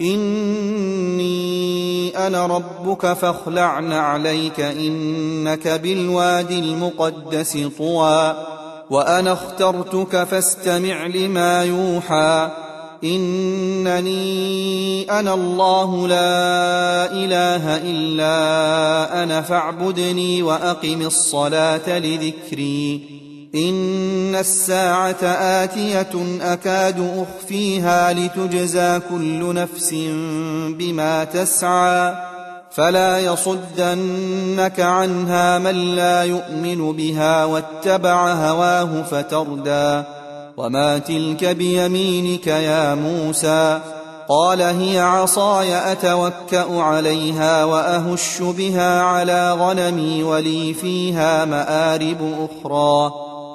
إني أنا ربك فاخلع عليك إنك بالوادي المقدس طوى وأنا اخترتك فاستمع لما يوحى إنني أنا الله لا إله إلا أنا فاعبدني وأقم الصلاة لذكري. إن الساعة آتية أكاد أخفيها لتجزى كل نفس بما تسعى. فلا يصدنك عنها من لا يؤمن بها واتبع هواه فتردى. وما تلك بيمينك يا موسى؟ قال هي عصاي أتوكأ عليها وأهش بها على غنمي ولي فيها مآرب أخرى.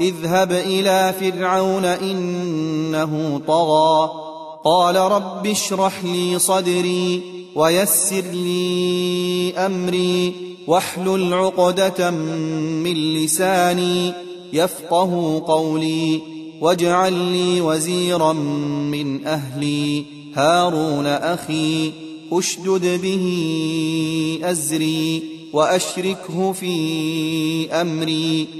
اذهب إلى فرعون إنه طغى. قال رب اشرح لي صدري ويسر لي أمري واحلل عقدة من لساني يفقه قولي واجعل لي وزيرا من أهلي. هارون أخي أشدد به أزري وأشركه في أمري.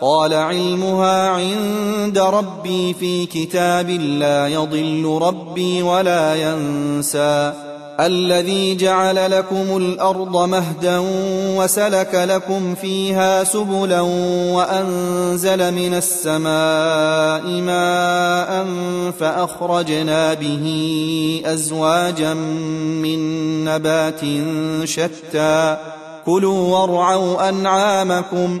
قال علمها عند ربي في كتاب لا يضل ربي ولا ينسى. الذي جعل لكم الأرض مهدا وسلك لكم فيها سبلا وأنزل من السماء ماء فأخرجنا به أزواجا من نبات شتى. كلوا وارعوا أنعامكم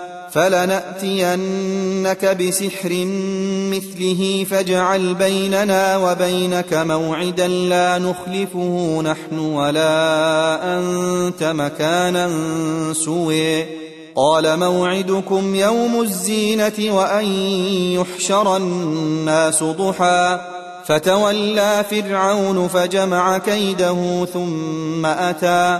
فلنأتينك بسحر مثله فاجعل بيننا وبينك موعدا لا نخلفه نحن ولا أنت مكانا سوي قال موعدكم يوم الزينة وأن يحشر الناس ضحى. فتولى فرعون فجمع كيده ثم أتى.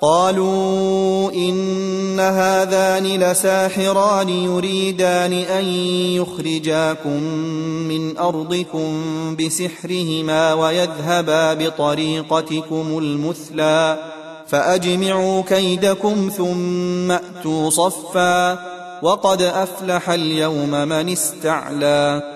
قالوا إن هذان لساحران يريدان أن يخرجاكم من أرضكم بسحرهما ويذهبا بطريقتكم المثلى فأجمعوا كيدكم ثم أتوا صفا وقد أفلح اليوم من استعلى.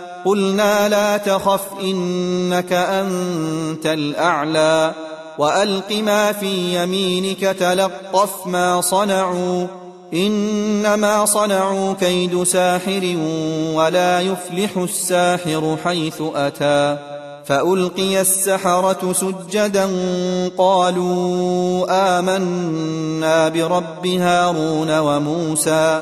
قلنا لا تخف إنك أنت الأعلى. وألق ما في يمينك تلقف ما صنعوا. إنما صنعوا كيد ساحر ولا يفلح الساحر حيث أتى. فألقي السحرة سجدا قالوا آمنا برب هارون وموسى.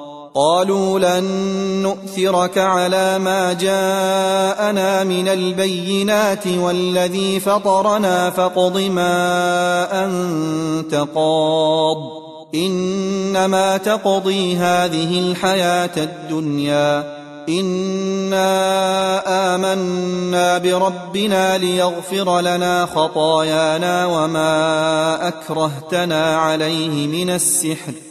قالوا لن نؤثرك على ما جاءنا من البينات والذي فطرنا فاقض ما أنت قاض. إنما تقضي هذه الحياة الدنيا. إنا آمنا بربنا ليغفر لنا خطايانا وما أكرهتنا عليه من السحر.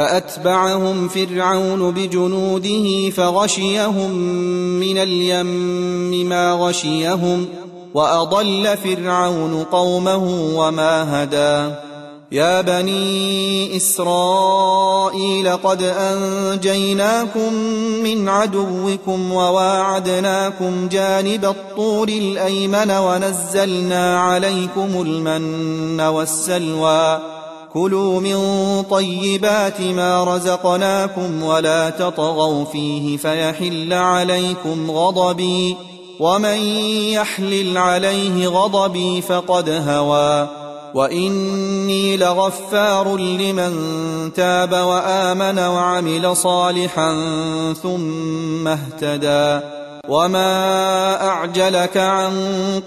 فأتبعهم فرعون بجنوده فغشيهم من اليم ما غشيهم وأضل فرعون قومه وما هدى. يا بني إسرائيل قد أنجيناكم من عدوكم وواعدناكم جانب الطور الأيمن ونزلنا عليكم المن والسلوى. كلوا من طيبات ما رزقناكم ولا تطغوا فيه فيحل عليكم غضبي ومن يحلل عليه غضبي فقد هوى وإني لغفار لمن تاب وآمن وعمل صالحا ثم اهتدى وما أعجلك عن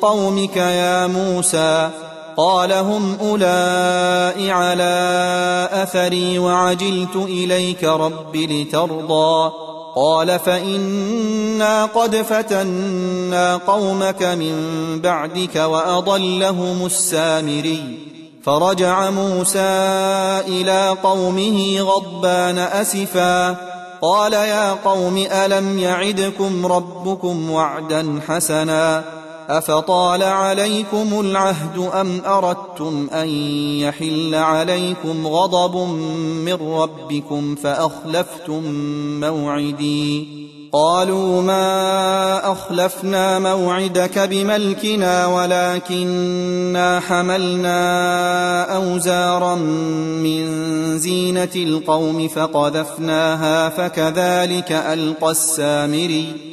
قومك يا موسى قال هم اولئك على أثري وعجلت إليك رب لترضى. قال فإنا قد فتنا قومك من بعدك وأضلهم السامري. فرجع موسى إلى قومه غضبان أسفا. قال يا قوم ألم يعدكم ربكم وعدا حسنا؟ أفطال عليكم العهد أم أردتم أن يحل عليكم غضب من ربكم فأخلفتم موعدي؟ قالوا ما أخلفنا موعدك بملكنا ولكنا حملنا أوزارا من زينة القوم فقذفناها فكذلك ألقى السامري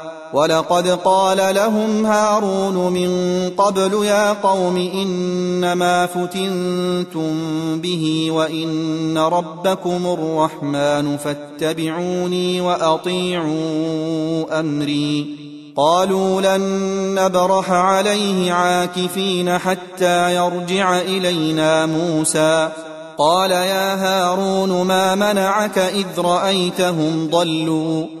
ولقد قال لهم هارون من قبل يا قوم إنما فتنتم به وإن ربكم الرحمن فاتبعوني وأطيعوا أمري. قالوا لن نبرح عليه عاكفين حتى يرجع إلينا موسى. قال يا هارون ما منعك إذ رأيتهم ضلوا؟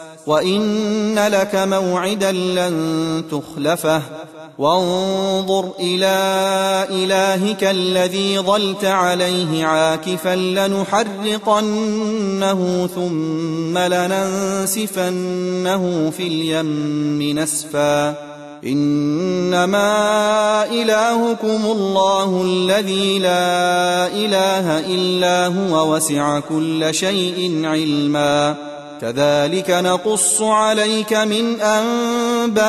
وإن لك موعدا لن تخلفه. وانظر إلى إلهك الذي ظلت عليه عاكفا لنحرقنه ثم لننسفنه في اليم نسفا. إنما إلهكم الله الذي لا إله إلا هو وسع كل شيء علما. كذلك نقص عليك من أنباء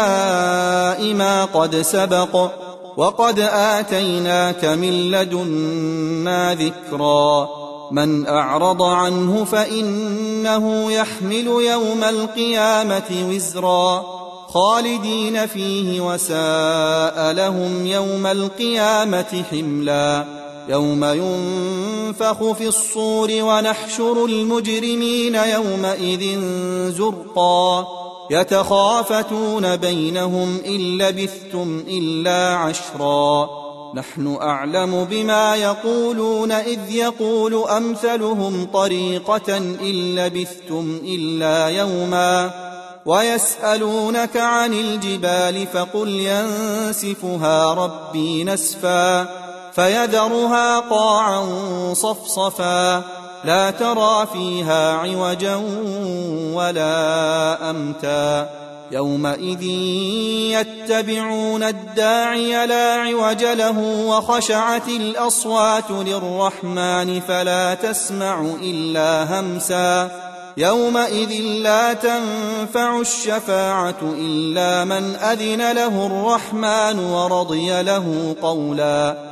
ما قد سبق وقد آتيناك من لدنا ذكرا من أعرض عنه فإنه يحمل يوم القيامة وزرا خالدين فيه وساء لهم يوم القيامة حملا يوم ينفخ في الصور ونحشر المجرمين يومئذ زرقا. يتخافتون بينهم إن لبثتم إلا عشرا. نحن أعلم بما يقولون إذ يقول أمثلهم طريقة إن لبثتم إلا يوما. ويسألونك عن الجبال فقل ينسفها ربي نسفا. فيذرها قاعا صفصفا لا ترى فيها عوجا ولا أمتا يومئذ يتبعون الداعي لا عوج له وخشعت الأصوات للرحمن فلا تسمع إلا همسا يومئذ لا تنفع الشفاعة إلا من أذن له الرحمن ورضي له قولا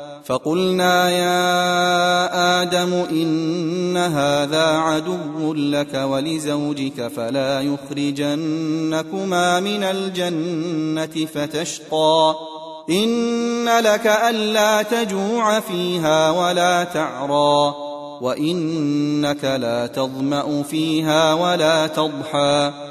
فقلنا يا آدم إن هذا عدو لك ولزوجك فلا يخرجنكما من الجنة فتشقى. إن لك ألا تجوع فيها ولا تعرى. وإنك لا تظمأ فيها ولا تضحى.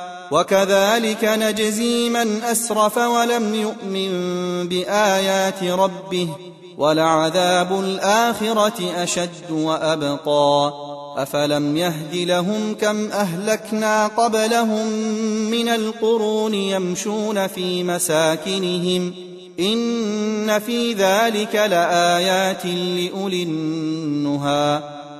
وكذلك نجزي من أسرف ولم يؤمن بآيات ربه ولعذاب الآخرة أشد وأبقى أفلم يهد لهم كم أهلكنا قبلهم من القرون يمشون في مساكنهم إن في ذلك لآيات لأولي النهى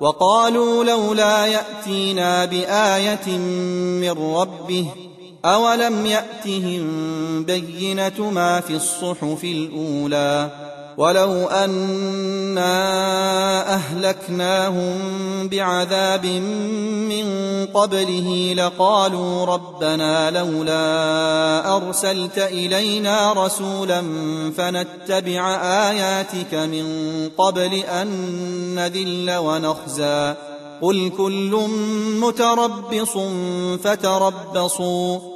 وقالوا لولا يأتينا بآية من ربه أولم يأتهم بينة ما في الصحف الأولى ولو أنا أهلكناهم بعذاب من قبله لقالوا ربنا لولا أرسلت إلينا رسولا فنتبع آياتك من قبل أن نذل ونخزى قل كل متربص فتربصوا